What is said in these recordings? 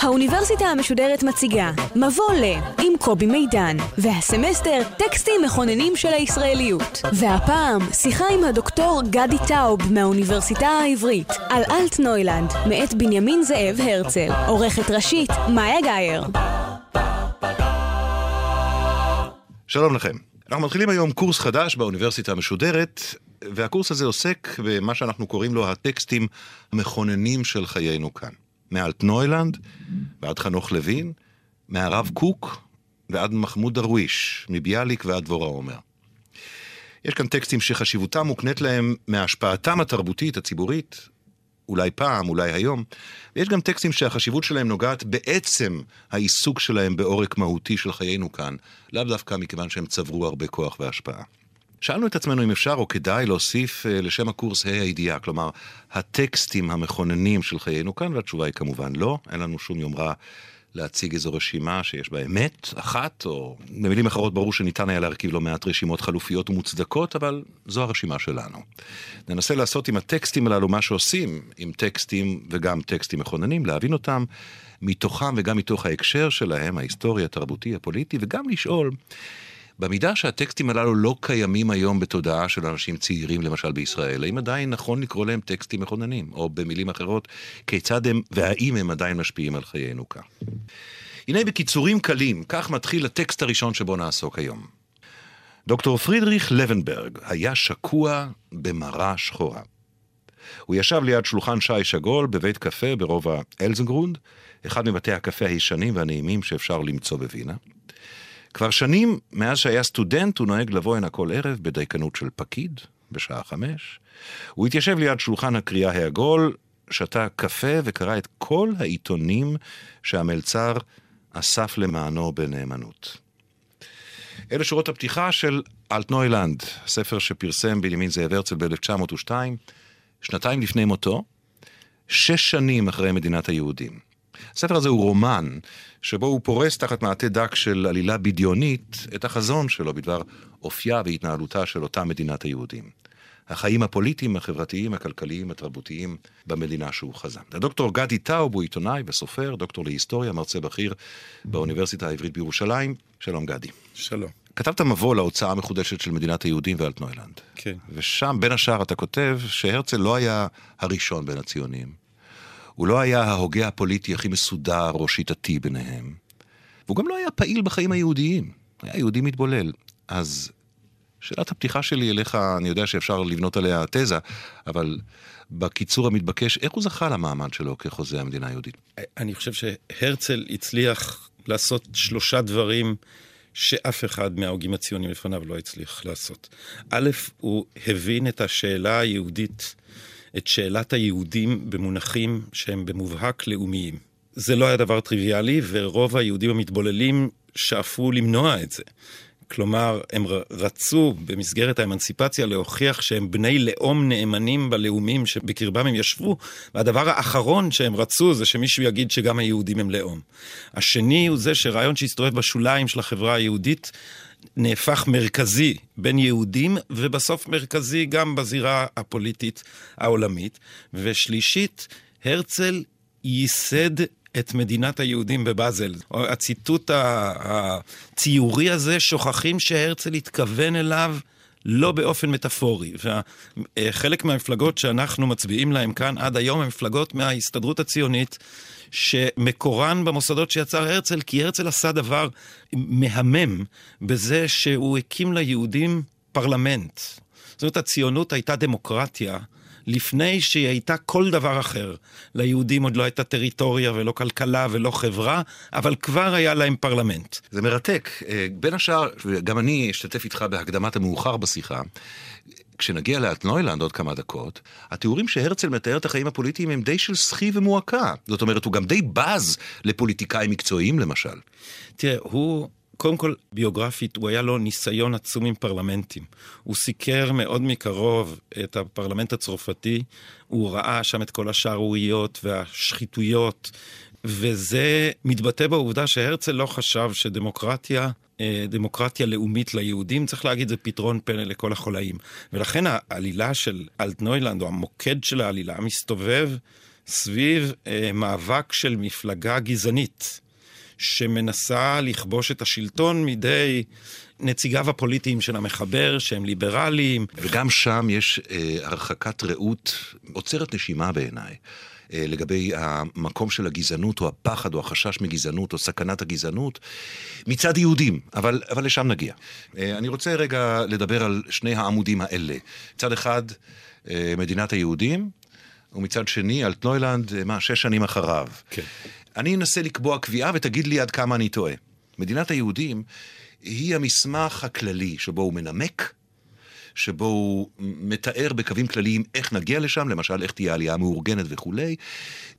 האוניברסיטה המשודרת מציגה מבוא ל עם קובי מידן והסמסטר טקסטים מכוננים של הישראליות. והפעם שיחה עם הדוקטור גדי טאוב מהאוניברסיטה העברית על אלטנוילנד מאת בנימין זאב הרצל. עורכת ראשית מאיה גאייר. שלום לכם. אנחנו מתחילים היום קורס חדש באוניברסיטה המשודרת, והקורס הזה עוסק במה שאנחנו קוראים לו הטקסטים המכוננים של חיינו כאן. מאלטנוילנד ועד חנוך לוין, מהרב קוק ועד מחמוד דרוויש, מביאליק ועד דבורה עומר. יש כאן טקסטים שחשיבותם מוקנית להם מהשפעתם התרבותית, הציבורית, אולי פעם, אולי היום, ויש גם טקסטים שהחשיבות שלהם נוגעת בעצם העיסוק שלהם בעורק מהותי של חיינו כאן, לאו דווקא מכיוון שהם צברו הרבה כוח והשפעה. שאלנו את עצמנו אם אפשר או כדאי להוסיף אה, לשם הקורס ה' הידיעה, כלומר, הטקסטים המכוננים של חיינו כאן, והתשובה היא כמובן לא, אין לנו שום יומרה להציג איזו רשימה שיש בה אמת אחת, או במילים אחרות ברור שניתן היה להרכיב לא מעט רשימות חלופיות ומוצדקות, אבל זו הרשימה שלנו. ננסה לעשות עם הטקסטים הללו מה שעושים עם טקסטים וגם טקסטים מכוננים, להבין אותם מתוכם וגם מתוך ההקשר שלהם, ההיסטורי, התרבותי, הפוליטי, וגם לשאול במידה שהטקסטים הללו לא קיימים היום בתודעה של אנשים צעירים, למשל בישראל, האם עדיין נכון לקרוא להם טקסטים מכוננים? או במילים אחרות, כיצד הם והאם הם עדיין משפיעים על חיינו כך? הנה בקיצורים קלים, כך מתחיל הטקסט הראשון שבו נעסוק היום. דוקטור פרידריך לבנברג היה שקוע במרה שחורה. הוא ישב ליד שולחן שי שגול בבית קפה ברובע אלזנגרונד, אחד מבתי הקפה הישנים והנעימים שאפשר למצוא בווינה. כבר שנים מאז שהיה סטודנט הוא נוהג לבוא הנה כל ערב בדייקנות של פקיד, בשעה חמש. הוא התיישב ליד שולחן הקריאה העגול, שתה קפה וקרא את כל העיתונים שהמלצר אסף למענו בנאמנות. אלה שורות הפתיחה של אלטנוילנד, ספר שפרסם בנימין זאב הרצל ב-1902, שנתיים לפני מותו, שש שנים אחרי מדינת היהודים. הספר הזה הוא רומן שבו הוא פורס תחת מעטה דק של עלילה בדיונית את החזון שלו בדבר אופייה והתנהלותה של אותה מדינת היהודים. החיים הפוליטיים, החברתיים, הכלכליים, התרבותיים במדינה שהוא חזה. הדוקטור גדי טאוב הוא עיתונאי וסופר, דוקטור להיסטוריה, מרצה בכיר באוניברסיטה העברית בירושלים. שלום גדי. שלום. כתבת מבוא להוצאה המחודשת של מדינת היהודים ואלטנוילנד. כן. ושם, בין השאר, אתה כותב שהרצל לא היה הראשון בין הציונים. הוא לא היה ההוגה הפוליטי הכי מסודר או שיטתי ביניהם. והוא גם לא היה פעיל בחיים היהודיים. היה יהודי מתבולל. אז שאלת הפתיחה שלי אליך, אני יודע שאפשר לבנות עליה תזה, אבל בקיצור המתבקש, איך הוא זכה למעמד שלו כחוזה המדינה היהודית? אני חושב שהרצל הצליח לעשות שלושה דברים שאף אחד מההוגים הציונים לפניו לא הצליח לעשות. א', הוא הבין את השאלה היהודית את שאלת היהודים במונחים שהם במובהק לאומיים. זה לא היה דבר טריוויאלי, ורוב היהודים המתבוללים שאפו למנוע את זה. כלומר, הם רצו במסגרת האמנציפציה להוכיח שהם בני לאום נאמנים בלאומים שבקרבם הם ישבו, והדבר האחרון שהם רצו זה שמישהו יגיד שגם היהודים הם לאום. השני הוא זה שרעיון שהסתובב בשוליים של החברה היהודית נהפך מרכזי בין יהודים, ובסוף מרכזי גם בזירה הפוליטית העולמית. ושלישית, הרצל ייסד את מדינת היהודים בבאזל. הציטוט הציורי הזה, שוכחים שהרצל התכוון אליו לא באופן מטאפורי. וחלק מהמפלגות שאנחנו מצביעים להן כאן עד היום הן מפלגות מההסתדרות הציונית. שמקורן במוסדות שיצר הרצל, כי הרצל עשה דבר מהמם בזה שהוא הקים ליהודים פרלמנט. זאת אומרת, הציונות הייתה דמוקרטיה. לפני שהיא הייתה כל דבר אחר. ליהודים עוד לא הייתה טריטוריה ולא כלכלה ולא חברה, אבל כבר היה להם פרלמנט. זה מרתק. אה, בין השאר, גם אני אשתתף איתך בהקדמת המאוחר בשיחה, כשנגיע לאלטנוילנד עוד כמה דקות, התיאורים שהרצל מתאר את החיים הפוליטיים הם די של סחי ומועקה. זאת אומרת, הוא גם די בז לפוליטיקאים מקצועיים למשל. תראה, הוא קודם כל, ביוגרפית, הוא היה לו ניסיון עצום עם פרלמנטים. הוא סיקר מאוד מקרוב את הפרלמנט הצרפתי, הוא ראה שם את כל השערוריות והשחיתויות, וזה מתבטא בעובדה שהרצל לא חשב שדמוקרטיה אה, דמוקרטיה לאומית ליהודים, צריך להגיד, זה פתרון פלא לכל החולאים. ולכן העלילה של אלטנוילנד, או המוקד של העלילה, מסתובב סביב אה, מאבק של מפלגה גזענית, שמנסה לכבוש את השלטון מידי נציגיו הפוליטיים של המחבר, שהם ליברליים. וגם שם יש אה, הרחקת ראות עוצרת נשימה בעיניי. אה, לגבי המקום של הגזענות, או הפחד, או החשש מגזענות, או סכנת הגזענות, מצד יהודים, אבל, אבל לשם נגיע. אה, אני רוצה רגע לדבר על שני העמודים האלה. מצד אחד, אה, מדינת היהודים, ומצד שני, אלטנוילנד, מה, שש שנים אחריו. כן. אני אנסה לקבוע קביעה ותגיד לי עד כמה אני טועה. מדינת היהודים היא המסמך הכללי שבו הוא מנמק, שבו הוא מתאר בקווים כלליים איך נגיע לשם, למשל איך תהיה עלייה מאורגנת וכולי,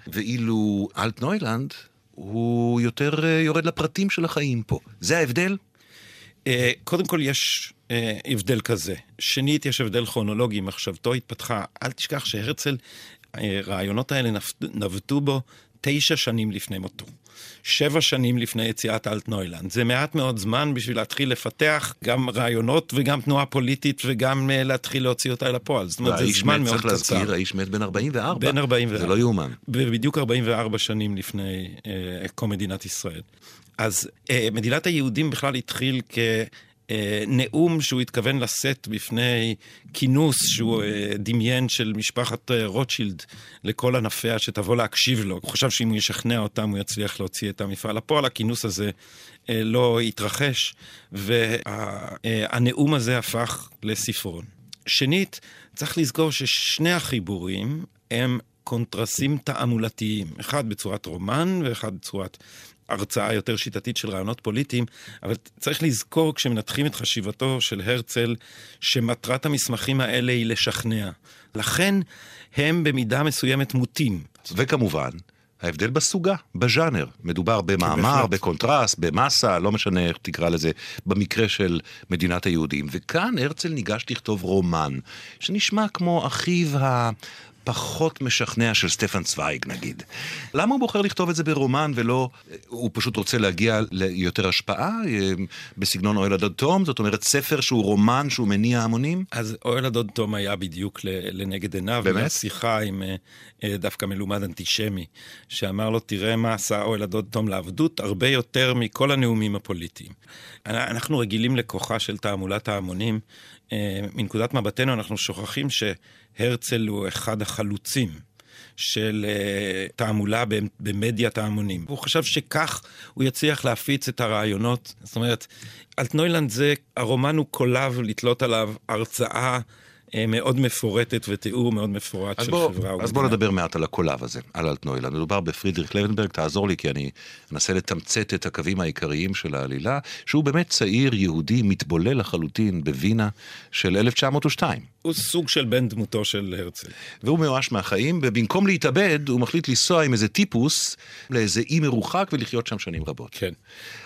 ואילו אלטנוילנד הוא יותר אה, יורד לפרטים של החיים פה. זה ההבדל? אה, קודם כל יש אה, הבדל כזה. שנית, יש הבדל כרונולוגי, מחשבתו התפתחה. אל תשכח שהרצל, הרעיונות האלה נבטו בו תשע שנים לפני מותו. שבע שנים לפני יציאת אלטנוילנד. זה מעט מאוד זמן בשביל להתחיל לפתח גם רעיונות וגם תנועה פוליטית וגם uh, להתחיל להוציא אותה אל הפועל. זאת אומרת, זה זמן מאוד קצר. האיש מת, צריך להזכיר, האיש מת בן 44. בן 44. זה לא יאומן. ובדיוק 44 שנים לפני uh, קום מדינת ישראל. אז uh, מדינת היהודים בכלל התחיל כ... אה, נאום שהוא התכוון לשאת בפני כינוס שהוא אה, דמיין של משפחת אה, רוטשילד לכל ענפיה שתבוא להקשיב לו. הוא חשב שאם הוא ישכנע אותם הוא יצליח להוציא את המפעל לפועל. הכינוס הזה לא התרחש, והנאום הזה הפך לספרון. שנית, צריך לזכור ששני החיבורים הם קונטרסים תעמולתיים, אחד בצורת רומן ואחד בצורת הרצאה יותר שיטתית של רעיונות פוליטיים, אבל צריך לזכור כשמנתחים את חשיבתו של הרצל, שמטרת המסמכים האלה היא לשכנע. לכן הם במידה מסוימת מוטים. וכמובן, ההבדל בסוגה, בז'אנר. מדובר במאמר, בקונטרס, במסה, לא משנה איך תקרא לזה, במקרה של מדינת היהודים. וכאן הרצל ניגש לכתוב רומן, שנשמע כמו אחיו ה... פחות משכנע של סטפן צוויג נגיד. למה הוא בוחר לכתוב את זה ברומן ולא, הוא פשוט רוצה להגיע ליותר השפעה אה, בסגנון אוהל הדוד תום? זאת אומרת ספר שהוא רומן שהוא מניע המונים? אז אוהל הדוד תום היה בדיוק לנגד עיניו. באמת? שיחה עם אה, אה, דווקא מלומד אנטישמי, שאמר לו תראה מה עשה אוהל הדוד תום לעבדות הרבה יותר מכל הנאומים הפוליטיים. אנחנו רגילים לכוחה של תעמולת ההמונים. מנקודת מבטנו אנחנו שוכחים ש... הרצל הוא אחד החלוצים של uh, תעמולה במדיית ההמונים. הוא חשב שכך הוא יצליח להפיץ את הרעיונות. זאת אומרת, אלטנוילנד זה, הרומן הוא קולב לתלות עליו הרצאה אה, מאוד מפורטת ותיאור מאוד מפורט של בוא, חברה. אז בוא נדבר מעט על הקולב הזה, על אלטנוילנד. מדובר בפרידריך לבנברג, תעזור לי כי אני אנסה לתמצת את הקווים העיקריים של העלילה, שהוא באמת צעיר יהודי מתבולל לחלוטין בווינה של 1902. הוא סוג של בן דמותו של הרצל. והוא מיואש מהחיים, ובמקום להתאבד, הוא מחליט לנסוע עם איזה טיפוס לאיזה אי מרוחק ולחיות שם שנים רבות. כן.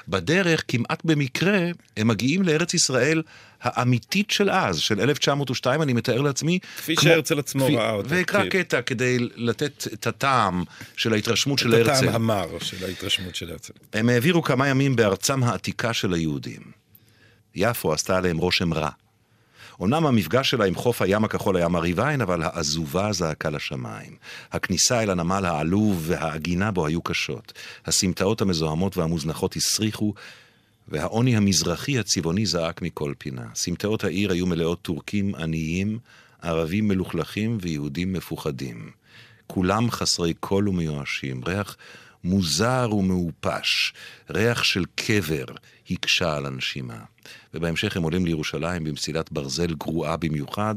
בדרך, כמעט במקרה, הם מגיעים לארץ ישראל האמיתית של אז, של 1902, אני מתאר לעצמי. כפי כמו, שהרצל עצמו כפי, ראה אותה. ואקרא כן. קטע כדי לתת את הטעם של ההתרשמות של הרצל. את הטעם המר של ההתרשמות של הרצל. הם העבירו כמה ימים בארצם העתיקה של היהודים. יפו עשתה עליהם רושם רע. אמנם המפגש שלה עם חוף הים הכחול היה מרהיב עין, אבל העזובה זעקה לשמיים. הכניסה אל הנמל העלוב והעגינה בו היו קשות. הסמטאות המזוהמות והמוזנחות הסריחו, והעוני המזרחי הצבעוני זעק מכל פינה. סמטאות העיר היו מלאות טורקים עניים, ערבים מלוכלכים ויהודים מפוחדים. כולם חסרי קול ומיואשים, ריח מוזר ומעופש, ריח של קבר הקשה על הנשימה. ובהמשך הם עולים לירושלים במסילת ברזל גרועה במיוחד,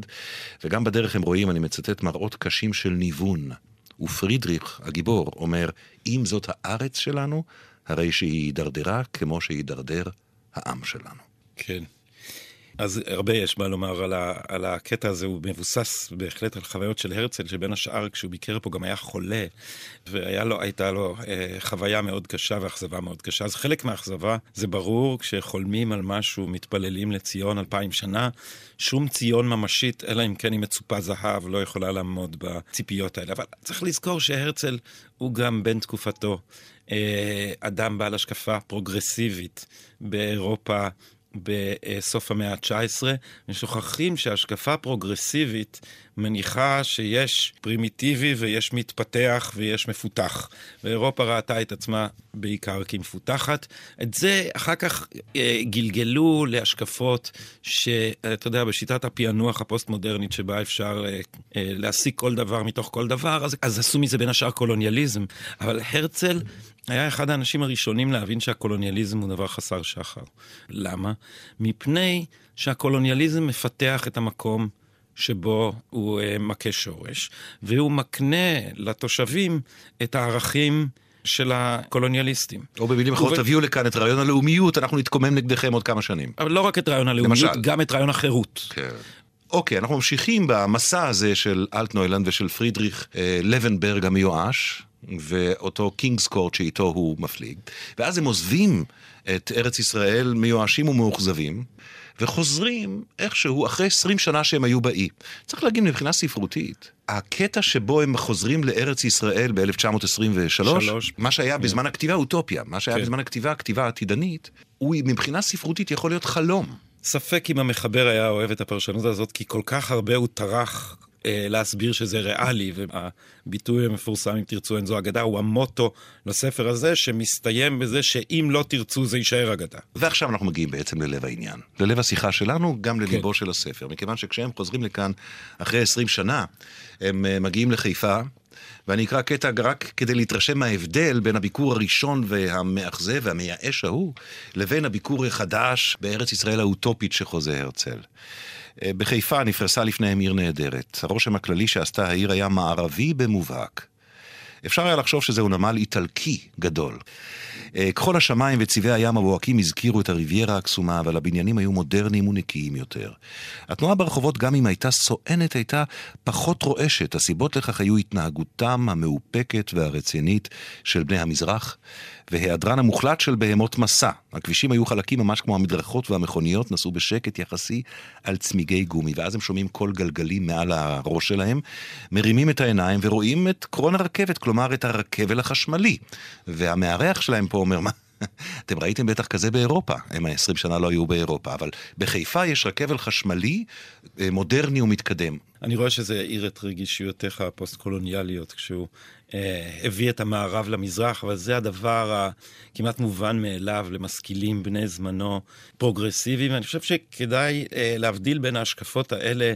וגם בדרך הם רואים, אני מצטט, מראות קשים של ניוון. ופרידריך, הגיבור, אומר, אם זאת הארץ שלנו, הרי שהיא הידרדרה כמו שהידרדר העם שלנו. כן. אז הרבה יש מה לומר על, ה, על הקטע הזה, הוא מבוסס בהחלט על חוויות של הרצל, שבין השאר כשהוא ביקר פה גם היה חולה, והייתה לו אה, חוויה מאוד קשה ואכזבה מאוד קשה. אז חלק מהאכזבה זה ברור, כשחולמים על משהו, מתפללים לציון אלפיים שנה, שום ציון ממשית, אלא אם כן היא מצופה זהב, לא יכולה לעמוד בציפיות האלה. אבל צריך לזכור שהרצל הוא גם בן תקופתו. אה, אדם בעל השקפה פרוגרסיבית באירופה בסוף המאה ה-19, ושוכחים שהשקפה פרוגרסיבית מניחה שיש פרימיטיבי ויש מתפתח ויש מפותח. ואירופה ראתה את עצמה בעיקר כמפותחת. את זה אחר כך אה, גלגלו להשקפות שאתה יודע, בשיטת הפענוח הפוסט-מודרנית שבה אפשר אה, אה, להסיק כל דבר מתוך כל דבר, אז, אז עשו מזה בין השאר קולוניאליזם. אבל הרצל היה אחד האנשים הראשונים להבין שהקולוניאליזם הוא דבר חסר שחר. למה? מפני שהקולוניאליזם מפתח את המקום שבו הוא uh, מכה שורש, והוא מקנה לתושבים את הערכים של הקולוניאליסטים. או במילים אחרות, וב... תביאו לכאן את רעיון הלאומיות, אנחנו נתקומם נגדכם עוד כמה שנים. אבל לא רק את רעיון הלאומיות, למשל. גם את רעיון החירות. כן. אוקיי, אנחנו ממשיכים במסע הזה של אלטנוילנד ושל פרידריך אה, לבנברג המיואש, ואותו קינגס קורט שאיתו הוא מפליג, ואז הם עוזבים את ארץ ישראל מיואשים ומאוכזבים, וחוזרים איכשהו אחרי 20 שנה שהם היו באי. צריך להגיד מבחינה ספרותית, הקטע שבו הם חוזרים לארץ ישראל ב-1923, מה שהיה כן. בזמן הכתיבה אוטופיה, מה שהיה כן. בזמן הכתיבה, הכתיבה העתידנית, הוא מבחינה ספרותית יכול להיות חלום. ספק אם המחבר היה אוהב את הפרשנות הזאת, כי כל כך הרבה הוא טרח להסביר שזה ריאלי, והביטוי המפורסם, אם תרצו, אין זו אגדה, הוא המוטו לספר הזה, שמסתיים בזה שאם לא תרצו זה יישאר אגדה. ועכשיו אנחנו מגיעים בעצם ללב העניין, ללב השיחה שלנו, גם לליבו כן. של הספר, מכיוון שכשהם חוזרים לכאן אחרי 20 שנה, הם אה, מגיעים לחיפה, ואני אקרא קטע רק כדי להתרשם מההבדל בין הביקור הראשון והמאכזב והמייאש ההוא, לבין הביקור החדש בארץ ישראל האוטופית שחוזה הרצל. אה, בחיפה נפרסה לפניהם עיר נהדרת. הרושם הכללי שעשתה העיר היה מערבי במובהק. אפשר היה לחשוב שזהו נמל איטלקי גדול. אה, כחול השמיים וצבעי הים הבוהקים הזכירו את הריביירה הקסומה, אבל הבניינים היו מודרניים ונקיים יותר. התנועה ברחובות, גם אם הייתה סואנת, הייתה פחות רועשת. הסיבות לכך היו התנהגותם המאופקת והרצינית של בני המזרח, והיעדרן המוחלט של בהמות מסע. הכבישים היו חלקים ממש כמו המדרכות והמכוניות, נסעו בשקט יחסי על צמיגי גומי, ואז הם שומעים קול גלגלים מעל הראש שלהם, מרימים את העיניים ורואים את קרון הרכבת, כלומר את הרכבל החשמלי. והמארח שלהם פה אומר, מה? אתם ראיתם בטח כזה באירופה, הם ה-20 שנה לא היו באירופה, אבל בחיפה יש רכבל חשמלי אה, מודרני ומתקדם. אני רואה שזה העיר את רגישויותיך הפוסט-קולוניאליות כשהוא אה, הביא את המערב למזרח, אבל זה הדבר הכמעט מובן מאליו למשכילים בני זמנו פרוגרסיביים, ואני חושב שכדאי אה, להבדיל בין ההשקפות האלה,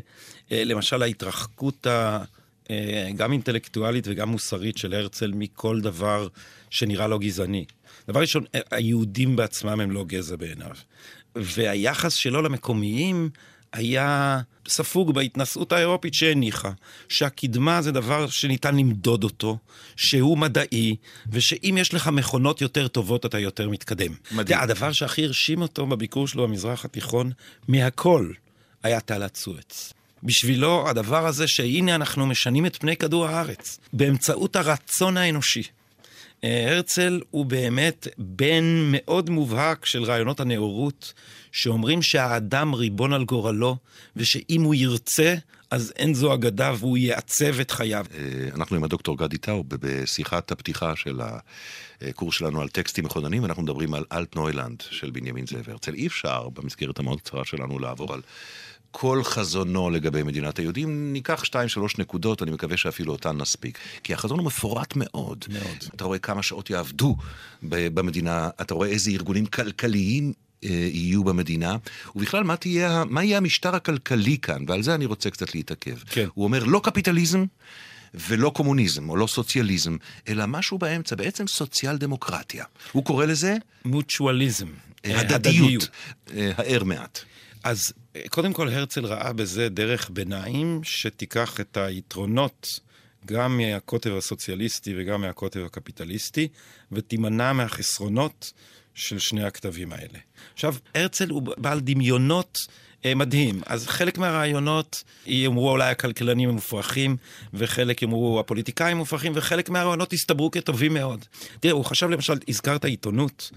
אה, למשל ההתרחקות ה... אה, גם אינטלקטואלית וגם מוסרית של הרצל מכל דבר שנראה לו גזעני. דבר ראשון, היהודים בעצמם הם לא גזע בעיניו. והיחס שלו למקומיים היה ספוג בהתנשאות האירופית שהניחה שהקדמה זה דבר שניתן למדוד אותו, שהוא מדעי, ושאם יש לך מכונות יותר טובות אתה יותר מתקדם. מדהים. הדבר שהכי הרשים אותו בביקור שלו במזרח התיכון, מהכל, היה תעלת סואץ. בשבילו הדבר הזה שהנה אנחנו משנים את פני כדור הארץ, באמצעות הרצון האנושי. אה, הרצל הוא באמת בן מאוד מובהק של רעיונות הנאורות, שאומרים שהאדם ריבון על גורלו, ושאם הוא ירצה, אז אין זו אגדה והוא יעצב את חייו. אה, אנחנו עם הדוקטור גדי טאוב בשיחת הפתיחה של הקורס שלנו על טקסטים מכוננים, אנחנו מדברים על אלטנוילנד של בנימין זאב הרצל. אי אפשר במסגרת המאוד קצרה שלנו לעבור על כל חזונו לגבי מדינת היהודים, ניקח שתיים, שלוש נקודות, אני מקווה שאפילו אותן נספיק. כי החזון הוא מפורט מאוד. מאוד. אתה רואה כמה שעות יעבדו במדינה, אתה רואה איזה ארגונים כלכליים אה, יהיו במדינה, ובכלל, מה, תהיה, מה יהיה המשטר הכלכלי כאן, ועל זה אני רוצה קצת להתעכב. כן. הוא אומר, לא קפיטליזם. ולא קומוניזם, או לא סוציאליזם, אלא משהו באמצע, בעצם סוציאל דמוקרטיה. הוא קורא לזה? מוטואליזם. הדדיות. הער מעט. אז קודם כל הרצל ראה בזה דרך ביניים שתיקח את היתרונות גם מהקוטב הסוציאליסטי וגם מהקוטב הקפיטליסטי, ותימנע מהחסרונות של שני הכתבים האלה. עכשיו, הרצל הוא בעל דמיונות אה, מדהים. אז חלק מהרעיונות יאמרו אולי הכלכלנים המופרכים, וחלק יאמרו הפוליטיקאים המופרכים, וחלק מהרעיונות יסתברו כטובים מאוד. תראה, הוא חשב למשל, הזכרת עיתונות.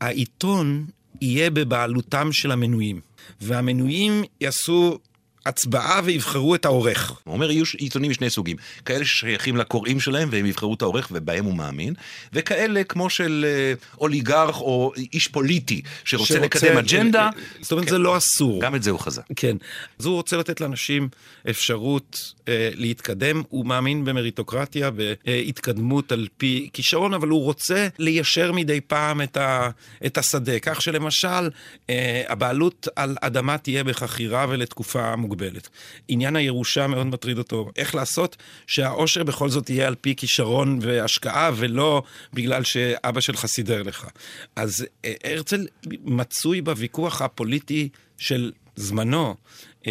העיתון יהיה בבעלותם של המנויים, והמנויים יעשו הצבעה ויבחרו את העורך. הוא אומר, יהיו עיתונים משני סוגים. כאלה ששייכים לקוראים שלהם והם יבחרו את העורך ובהם הוא מאמין, וכאלה כמו של אה, אוליגרך או איש פוליטי שרוצה לקדם אג'נדה. זאת אומרת, זה לא אסור. גם את זה הוא חזה. כן. אז הוא רוצה לתת לאנשים אפשרות אה, להתקדם. הוא מאמין במריטוקרטיה, בהתקדמות על פי כישרון, אבל הוא רוצה ליישר מדי פעם את, ה, את השדה. כך שלמשל, אה, הבעלות על אדמה תהיה בחכירה ולתקופה מוגבלת. מוגבלת. עניין הירושה מאוד מטריד אותו. איך לעשות שהאושר בכל זאת יהיה על פי כישרון והשקעה, ולא בגלל שאבא שלך סידר לך. אז אה, הרצל מצוי בוויכוח הפוליטי של זמנו. Uh,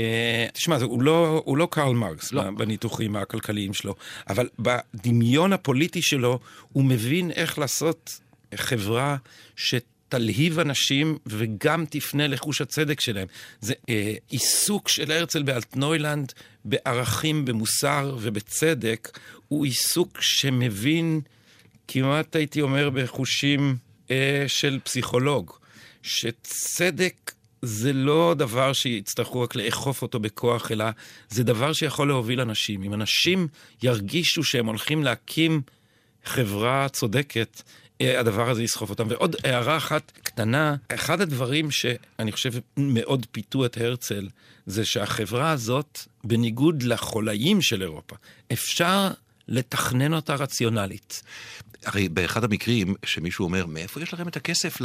תשמע, הוא לא, הוא לא קרל מרקס לא. בניתוחים הכלכליים שלו, אבל בדמיון הפוליטי שלו הוא מבין איך לעשות חברה שת... תלהיב אנשים וגם תפנה לחוש הצדק שלהם. זה אה, עיסוק של הרצל באלטנוילנד בערכים, במוסר ובצדק, הוא עיסוק שמבין, כמעט הייתי אומר, בחושים אה, של פסיכולוג, שצדק זה לא דבר שיצטרכו רק לאכוף אותו בכוח, אלא זה דבר שיכול להוביל אנשים. אם אנשים ירגישו שהם הולכים להקים חברה צודקת, הדבר הזה יסחוף אותם. ועוד הערה אחת קטנה, אחד הדברים שאני חושב מאוד פיתו את הרצל, זה שהחברה הזאת, בניגוד לחולאים של אירופה, אפשר לתכנן אותה רציונלית. הרי באחד המקרים שמישהו אומר, מאיפה יש לכם את הכסף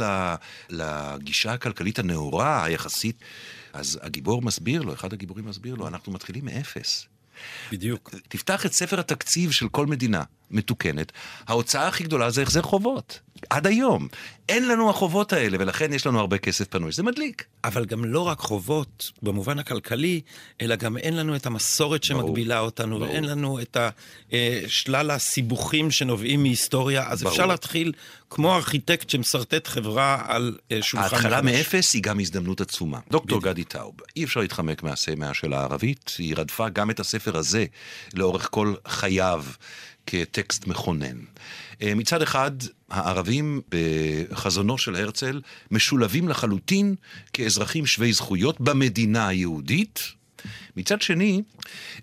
לגישה הכלכלית הנאורה, היחסית? אז הגיבור מסביר לו, אחד הגיבורים מסביר לו, אנחנו מתחילים מאפס. בדיוק. תפתח את ספר התקציב של כל מדינה מתוקנת, ההוצאה הכי גדולה זה החזר חובות. עד היום. אין לנו החובות האלה, ולכן יש לנו הרבה כסף פנוי. זה מדליק. אבל גם לא רק חובות במובן הכלכלי, אלא גם אין לנו את המסורת שמגבילה ברור, אותנו, ברור. ואין לנו את אה, שלל הסיבוכים שנובעים מהיסטוריה. אז ברור. אפשר להתחיל כמו ארכיטקט שמסרטט חברה על אה, שולחן ההתחלה מאפס היא גם הזדמנות עצומה. דוקטור גדי טאוב, אי אפשר להתחמק מהסמיה של הערבית, היא רדפה גם את הספר הזה לאורך כל חייו. כטקסט מכונן. אה, מצד אחד, הערבים בחזונו של הרצל משולבים לחלוטין כאזרחים שווי זכויות במדינה היהודית. מצד שני,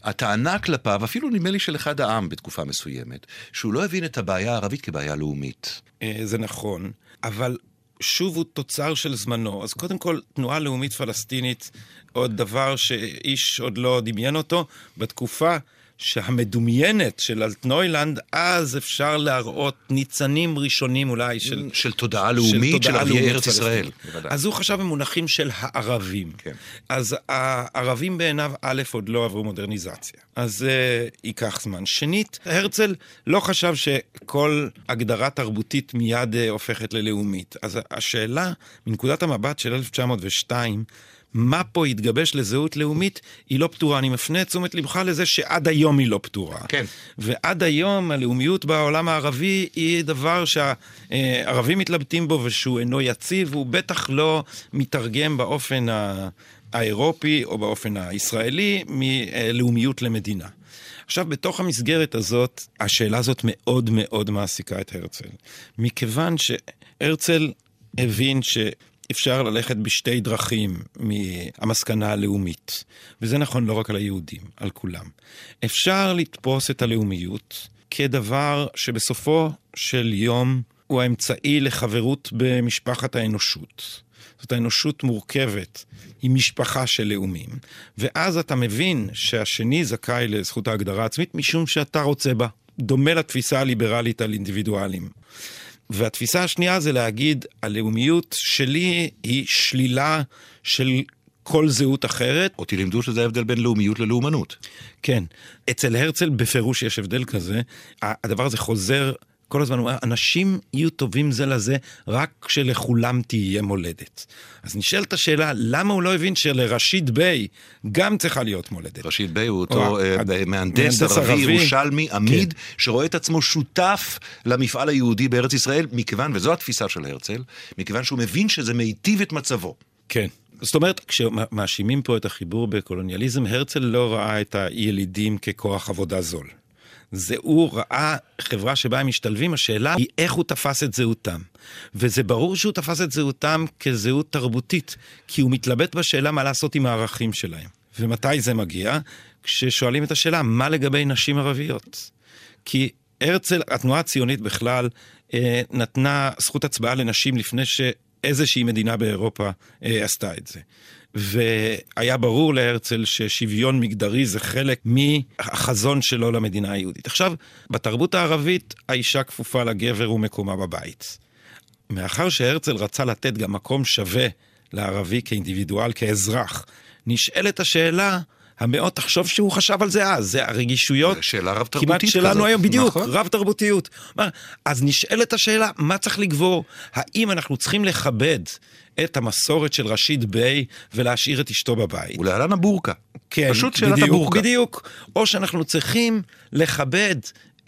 הטענה כלפיו, אפילו נדמה לי של אחד העם בתקופה מסוימת, שהוא לא הבין את הבעיה הערבית כבעיה לאומית. אה, זה נכון, אבל שוב הוא תוצר של זמנו. אז קודם כל, תנועה לאומית פלסטינית, עוד דבר שאיש עוד לא דמיין אותו, בתקופה שהמדומיינת של אלטנוילנד, אז אפשר להראות ניצנים ראשונים אולי של... של תודעה לאומית, של ערביי ארץ ישראל. אז הוא חשב במונחים של הערבים. כן. אז הערבים בעיניו, א', עוד לא עברו מודרניזציה. אז זה uh, ייקח זמן. שנית, הרצל לא חשב שכל הגדרה תרבותית מיד uh, הופכת ללאומית. אז השאלה, מנקודת המבט של 1902, מה פה יתגבש לזהות לאומית, היא לא פתורה. אני מפנה את תשומת לבך לזה שעד היום היא לא פתורה. כן. ועד היום הלאומיות בעולם הערבי היא דבר שהערבים מתלבטים בו ושהוא אינו יציב, הוא בטח לא מתרגם באופן האירופי או באופן הישראלי מלאומיות למדינה. עכשיו, בתוך המסגרת הזאת, השאלה הזאת מאוד מאוד מעסיקה את הרצל. מכיוון שהרצל הבין ש... אפשר ללכת בשתי דרכים מהמסקנה הלאומית, וזה נכון לא רק על היהודים, על כולם. אפשר לתפוס את הלאומיות כדבר שבסופו של יום הוא האמצעי לחברות במשפחת האנושות. זאת האנושות מורכבת, היא משפחה של לאומים, ואז אתה מבין שהשני זכאי לזכות ההגדרה העצמית משום שאתה רוצה בה. דומה לתפיסה הליברלית על אינדיבידואלים. והתפיסה השנייה זה להגיד, הלאומיות שלי היא שלילה של כל זהות אחרת. אותי לימדו שזה ההבדל בין לאומיות ללאומנות. כן. אצל הרצל בפירוש יש הבדל כזה. הדבר הזה חוזר כל הזמן הוא אומר, אנשים יהיו טובים זה לזה רק כשלכולם תהיה מולדת. אז נשאלת השאלה, למה הוא לא הבין שלרשיד ביי גם צריכה להיות מולדת? רשיד ביי הוא אותו או, uh, מהנדס ערבי, ירושלמי, עמיד, כן. שרואה את עצמו שותף למפעל היהודי בארץ ישראל, מכיוון, וזו התפיסה של הרצל, מכיוון שהוא מבין שזה מיטיב את מצבו. כן. זאת אומרת, כשמאשימים פה את החיבור בקולוניאליזם, הרצל לא ראה את הילידים ככוח עבודה זול. זה הוא ראה חברה שבה הם משתלבים, השאלה היא איך הוא תפס את זהותם. וזה ברור שהוא תפס את זהותם כזהות תרבותית, כי הוא מתלבט בשאלה מה לעשות עם הערכים שלהם. ומתי זה מגיע? כששואלים את השאלה, מה לגבי נשים ערביות? כי הרצל, התנועה הציונית בכלל, אה, נתנה זכות הצבעה לנשים לפני שאיזושהי מדינה באירופה אה, עשתה את זה. והיה ברור להרצל ששוויון מגדרי זה חלק מהחזון שלו למדינה היהודית. עכשיו, בתרבות הערבית האישה כפופה לגבר ומקומה בבית. מאחר שהרצל רצה לתת גם מקום שווה לערבי כאינדיבידואל, כאזרח, נשאלת השאלה, המאוד תחשוב שהוא חשב על זה אז, זה הרגישויות. שאלה רב תרבותית כמעט שלנו כזאת, היום, בדיוק, נכון. רב תרבותיות. אז נשאלת השאלה, מה צריך לגבור? האם אנחנו צריכים לכבד את המסורת של רשיד ביי ולהשאיר את אשתו בבית? ולהלן הבורקה. כן, פשוט שאלת בדיוק, הבורקה. בדיוק. או שאנחנו צריכים לכבד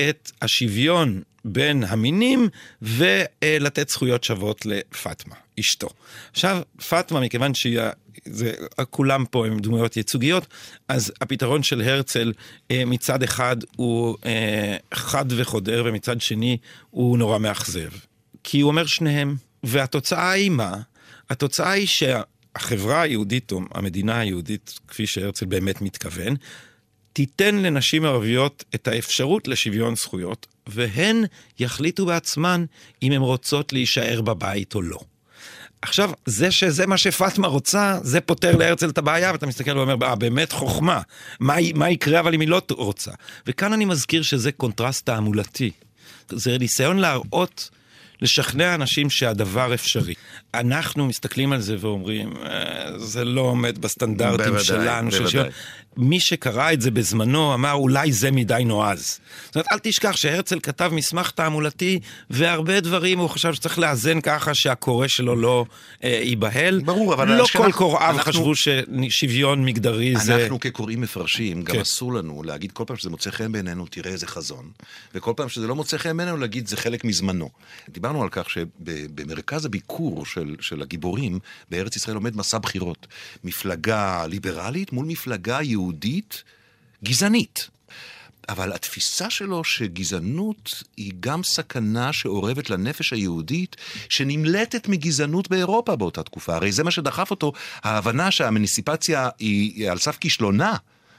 את השוויון בין המינים ולתת זכויות שוות לפאטמה, אשתו. עכשיו, פאטמה, מכיוון שהיא... זה, כולם פה הם דמויות ייצוגיות, אז הפתרון של הרצל אה, מצד אחד הוא אה, חד וחודר ומצד שני הוא נורא מאכזב. כי הוא אומר שניהם, והתוצאה היא מה? התוצאה היא שהחברה היהודית או המדינה היהודית, כפי שהרצל באמת מתכוון, תיתן לנשים ערביות את האפשרות לשוויון זכויות, והן יחליטו בעצמן אם הן רוצות להישאר בבית או לא. עכשיו, זה שזה מה שפאטמה רוצה, זה פותר להרצל את הבעיה, ואתה מסתכל ואומר, אה, באמת חוכמה. מה, מה יקרה אבל אם היא לא רוצה? וכאן אני מזכיר שזה קונטרס תעמולתי. זה ניסיון להראות, לשכנע אנשים שהדבר אפשרי. אנחנו מסתכלים על זה ואומרים, "אה, זה לא עומד בסטנדרטים בוודאי, שלנו. של בוודאי. שוויון." מי שקרא את זה בזמנו אמר, אולי זה מדי נועז. זאת אומרת, אל תשכח שהרצל כתב מסמך תעמולתי, והרבה דברים הוא חשב שצריך לאזן ככה שהקורא שלו לא אה, ייבהל. ברור, אבל לא כל קוראיו אנחנו- חשבו ששוויון מגדרי זה... אנחנו כקוראים מפרשים, גם כן. אסור לנו להגיד כל פעם שזה מוצא חן בעינינו, תראה איזה חזון, וכל פעם שזה לא מוצא חן בעינינו, להגיד זה חלק מזמנו. דיברנו על כך שבמרכז הביקור של, של הגיבורים בארץ ישראל עומד מסע בחירות. מפלגה ליברלית מול מפלגה יהודית גזענית. אבל התפיסה שלו שגזענות היא גם סכנה שאורבת לנפש היהודית, שנמלטת מגזענות באירופה באותה תקופה. הרי זה מה שדחף אותו, ההבנה שהמניסיפציה היא על סף כישלונה,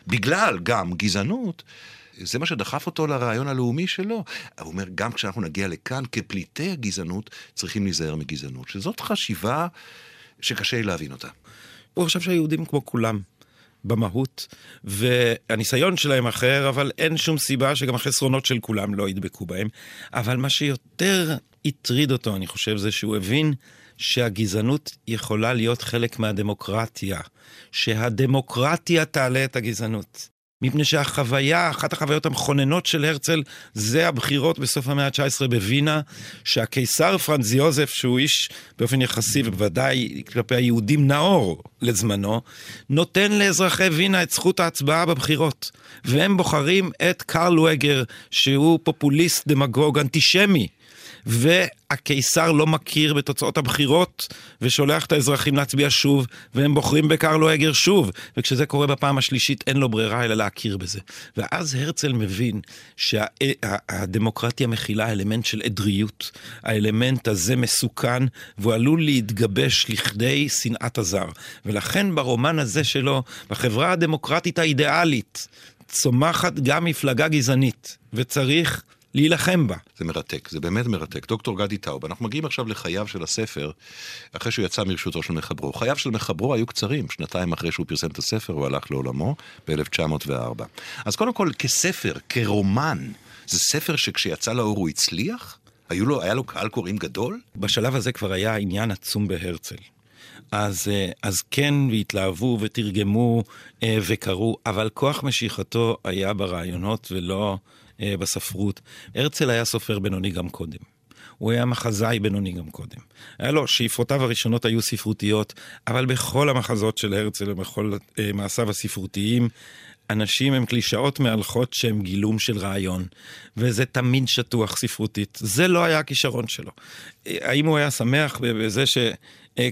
בגלל גם גזענות. זה מה שדחף אותו לרעיון הלאומי שלו. הוא אומר, גם כשאנחנו נגיע לכאן, כפליטי הגזענות, צריכים להיזהר מגזענות. שזאת חשיבה שקשה להבין אותה. הוא חשב שהיהודים כמו כולם. במהות, והניסיון שלהם אחר, אבל אין שום סיבה שגם החסרונות של כולם לא ידבקו בהם. אבל מה שיותר הטריד אותו, אני חושב, זה שהוא הבין שהגזענות יכולה להיות חלק מהדמוקרטיה, שהדמוקרטיה תעלה את הגזענות. מפני שהחוויה, אחת החוויות המכוננות של הרצל, זה הבחירות בסוף המאה ה-19 בווינה, שהקיסר פרנז יוזף, שהוא איש באופן יחסי, ובוודאי כלפי היהודים נאור לזמנו, נותן לאזרחי וינה את זכות ההצבעה בבחירות. והם בוחרים את קרל וגר, שהוא פופוליסט, דמגוג, אנטישמי. והקיסר לא מכיר בתוצאות הבחירות ושולח את האזרחים להצביע שוב, והם בוחרים בקרלו הגר שוב. וכשזה קורה בפעם השלישית אין לו ברירה אלא להכיר בזה. ואז הרצל מבין שהדמוקרטיה מכילה אלמנט של עדריות. האלמנט הזה מסוכן והוא עלול להתגבש לכדי שנאת הזר. ולכן ברומן הזה שלו, בחברה הדמוקרטית האידיאלית, צומחת גם מפלגה גזענית, וצריך להילחם בה. זה מרתק, זה באמת מרתק. דוקטור גדי טאוב, אנחנו מגיעים עכשיו לחייו של הספר, אחרי שהוא יצא מרשותו של מחברו. חייו של מחברו היו קצרים, שנתיים אחרי שהוא פרסם את הספר, הוא הלך לעולמו ב-1904. אז קודם כל, כספר, כרומן, זה ספר שכשיצא לאור הוא הצליח? היו לו, היה לו קהל קוראים גדול? בשלב הזה כבר היה עניין עצום בהרצל. אז, אה, אז כן, והתלהבו ותרגמו אה, וקראו, אבל כוח משיכתו היה ברעיונות ולא בספרות. הרצל היה סופר בינוני גם קודם. הוא היה מחזאי בינוני גם קודם. היה לו, שאיפותיו הראשונות היו ספרותיות, אבל בכל המחזות של הרצל ובכל אה, מעשיו הספרותיים, אנשים הם קלישאות מהלכות שהם גילום של רעיון, וזה תמיד שטוח ספרותית. זה לא היה הכישרון שלו. אה, האם הוא היה שמח בזה אה,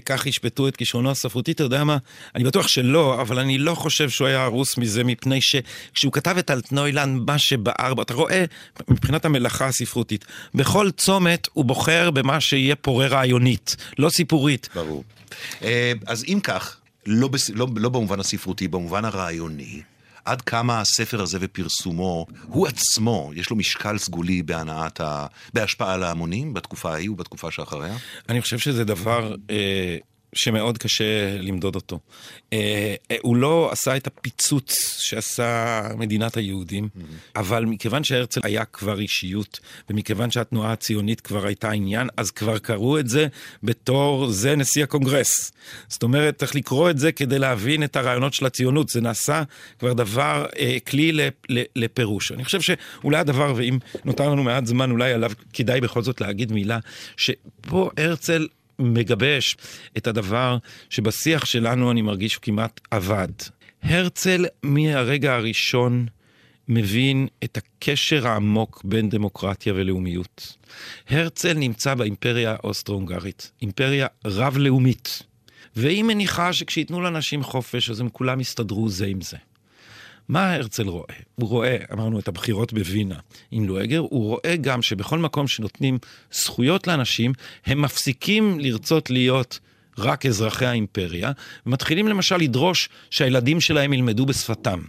כך ישפטו את כישרונו הספרותי, אתה יודע מה? אני בטוח שלא, אבל אני לא חושב שהוא היה הרוס מזה, מפני שכשהוא כתב את אלטנוילנד, מה שבער בו, אתה רואה, מבחינת המלאכה הספרותית, בכל צומת הוא בוחר במה שיהיה פורה רעיונית, לא סיפורית. ברור. אה, אז אם כך, לא, בס... לא, לא במובן הספרותי, במובן הרעיוני, עד כמה הספר הזה ופרסומו, הוא עצמו, יש לו משקל סגולי בהנעת ה... בהשפעה על ההמונים בתקופה ההיא ובתקופה שאחריה? אני חושב שזה דבר אה, שמאוד קשה למדוד אותו. אה, אה, הוא לא עשה את הפיצוץ שעשה מדינת היהודים, mm-hmm. אבל מכיוון שהרצל היה כבר אישיות, ומכיוון שהתנועה הציונית כבר הייתה עניין, אז כבר קראו את זה בתור זה נשיא הקונגרס. זאת אומרת, צריך לקרוא את זה כדי להבין את הרעיונות של הציונות. זה נעשה כבר דבר, אה, כלי לפירוש. אני חושב שאולי הדבר, ואם נותר לנו מעט זמן, אולי עליו כדאי בכל זאת להגיד מילה, שפה הרצל מגבש את הדבר שבשיח שלנו אני מרגיש שהוא כמעט אבד. הרצל מהרגע הראשון מבין את הקשר העמוק בין דמוקרטיה ולאומיות. הרצל נמצא באימפריה האוסטרו-הונגרית, אימפריה רב-לאומית, והיא מניחה שכשייתנו לאנשים חופש אז הם כולם יסתדרו זה עם זה. מה הרצל רואה? הוא רואה, אמרנו, את הבחירות בווינה עם לואגר, הוא רואה גם שבכל מקום שנותנים זכויות לאנשים, הם מפסיקים לרצות להיות רק אזרחי האימפריה, ומתחילים למשל לדרוש שהילדים שלהם ילמדו בשפתם.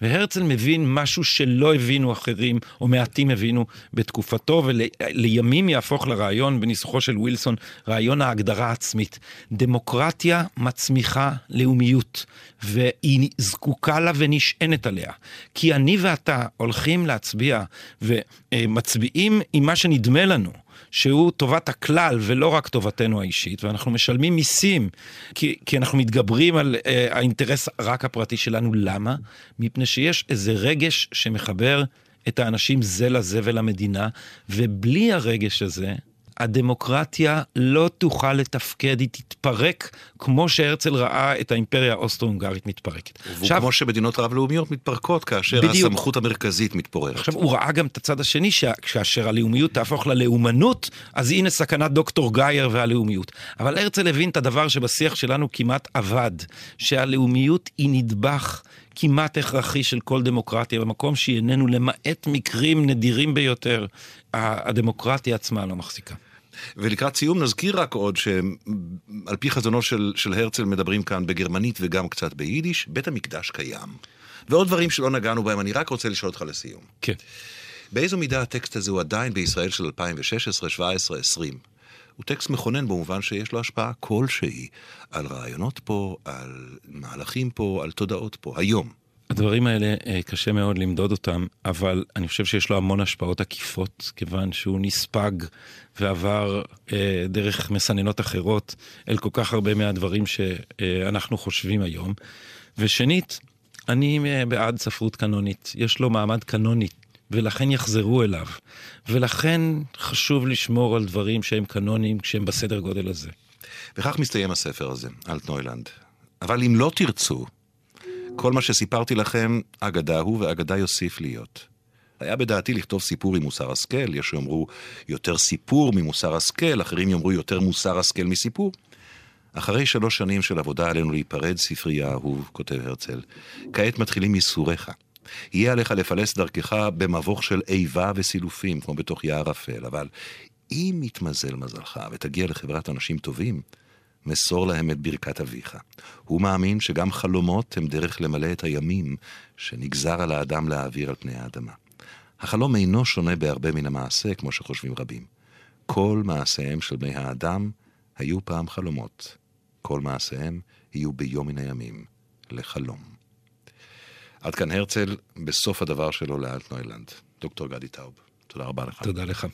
והרצל מבין משהו שלא הבינו אחרים, או מעטים הבינו בתקופתו, ולימים יהפוך לרעיון בניסוחו של ווילסון, רעיון ההגדרה העצמית. דמוקרטיה מצמיחה לאומיות, והיא זקוקה לה ונשענת עליה. כי אני ואתה הולכים להצביע ומצביעים עם מה שנדמה לנו. שהוא טובת הכלל ולא רק טובתנו האישית, ואנחנו משלמים מיסים כי, כי אנחנו מתגברים על אה, האינטרס רק הפרטי שלנו. למה? מפני שיש איזה רגש שמחבר את האנשים זה לזה ולמדינה, ובלי הרגש הזה, הדמוקרטיה לא תוכל לתפקד, היא תתפרק כמו שהרצל ראה את האימפריה האוסטרו-הונגרית מתפרקת. וכמו שמדינות רב-לאומיות מתפרקות כאשר בדיוק. הסמכות המרכזית מתפוררת. עכשיו, הוא ראה גם את הצד השני, שכאשר הלאומיות תהפוך ללאומנות, אז הנה סכנת דוקטור גייר והלאומיות. אבל הרצל הבין את הדבר שבשיח שלנו כמעט אבד, שהלאומיות היא נדבך. כמעט הכרחי של כל דמוקרטיה, במקום שהיא איננו, למעט מקרים נדירים ביותר, הדמוקרטיה עצמה לא מחזיקה. ולקראת סיום נזכיר רק עוד שעל פי חזונו של, של הרצל מדברים כאן בגרמנית וגם קצת ביידיש, בית המקדש קיים. ועוד דברים שלא נגענו בהם, אני רק רוצה לשאול אותך לסיום. כן. באיזו מידה הטקסט הזה הוא עדיין בישראל של 2016, 2017, 2020? הוא טקסט מכונן במובן שיש לו השפעה כלשהי על רעיונות פה, על מהלכים פה, על תודעות פה, היום. הדברים האלה אה, קשה מאוד למדוד אותם, אבל אני חושב שיש לו המון השפעות עקיפות, כיוון שהוא נספג ועבר אה, דרך מסננות אחרות אל כל כך הרבה מהדברים שאנחנו חושבים היום. ושנית, אני אה, בעד ספרות קנונית. יש לו מעמד קנוני, ולכן יחזרו אליו. ולכן חשוב לשמור על דברים שהם קנוניים כשהם בסדר גודל הזה. וכך מסתיים הספר הזה, אלטנוילנד. אבל אם לא תרצו, כל מה שסיפרתי לכם, אגדה הוא ואגדה יוסיף להיות. היה בדעתי לכתוב סיפור עם מוסר השכל, יש שיאמרו יותר סיפור ממוסר השכל, אחרים יאמרו יותר מוסר השכל מסיפור. אחרי שלוש שנים של עבודה עלינו להיפרד, ספרי האהוב, כותב הרצל, כעת מתחילים ייסוריך. יהיה עליך לפלס דרכך במבוך של איבה וסילופים, כמו בתוך יער אפל, אבל אם יתמזל מזלך ותגיע לחברת אנשים טובים, מסור להם את ברכת אביך. הוא מאמין שגם חלומות הם דרך למלא את הימים שנגזר על האדם להעביר על פני האדמה. החלום אינו שונה בהרבה מן המעשה, כמו שחושבים רבים. כל מעשיהם של בני האדם היו פעם חלומות. כל מעשיהם יהיו ביום מן הימים לחלום. עד כאן הרצל, בסוף הדבר שלו לאלטנוילנד. דוקטור גדי טאוב, תודה רבה לך. תודה לך.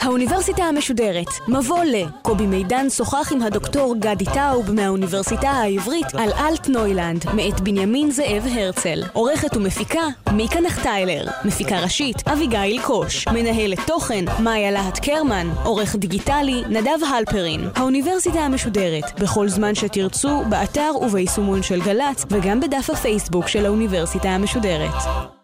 האוניברסיטה המשודרת, מבוא ל. קובי מידן שוחח עם הדוקטור גדי טאוב מהאוניברסיטה העברית על אלטנוילנד, מאת בנימין זאב הרצל. עורכת ומפיקה, מיקה נחטיילר. מפיקה ראשית, אביגיל קוש. מנהלת תוכן, מאיה להט קרמן. עורך דיגיטלי, נדב הלפרין. האוניברסיטה המשודרת, בכל זמן שתרצו, באתר וביישומון של גל"צ, וגם בדף הפייסבוק של האוניברסיטה המשודרת.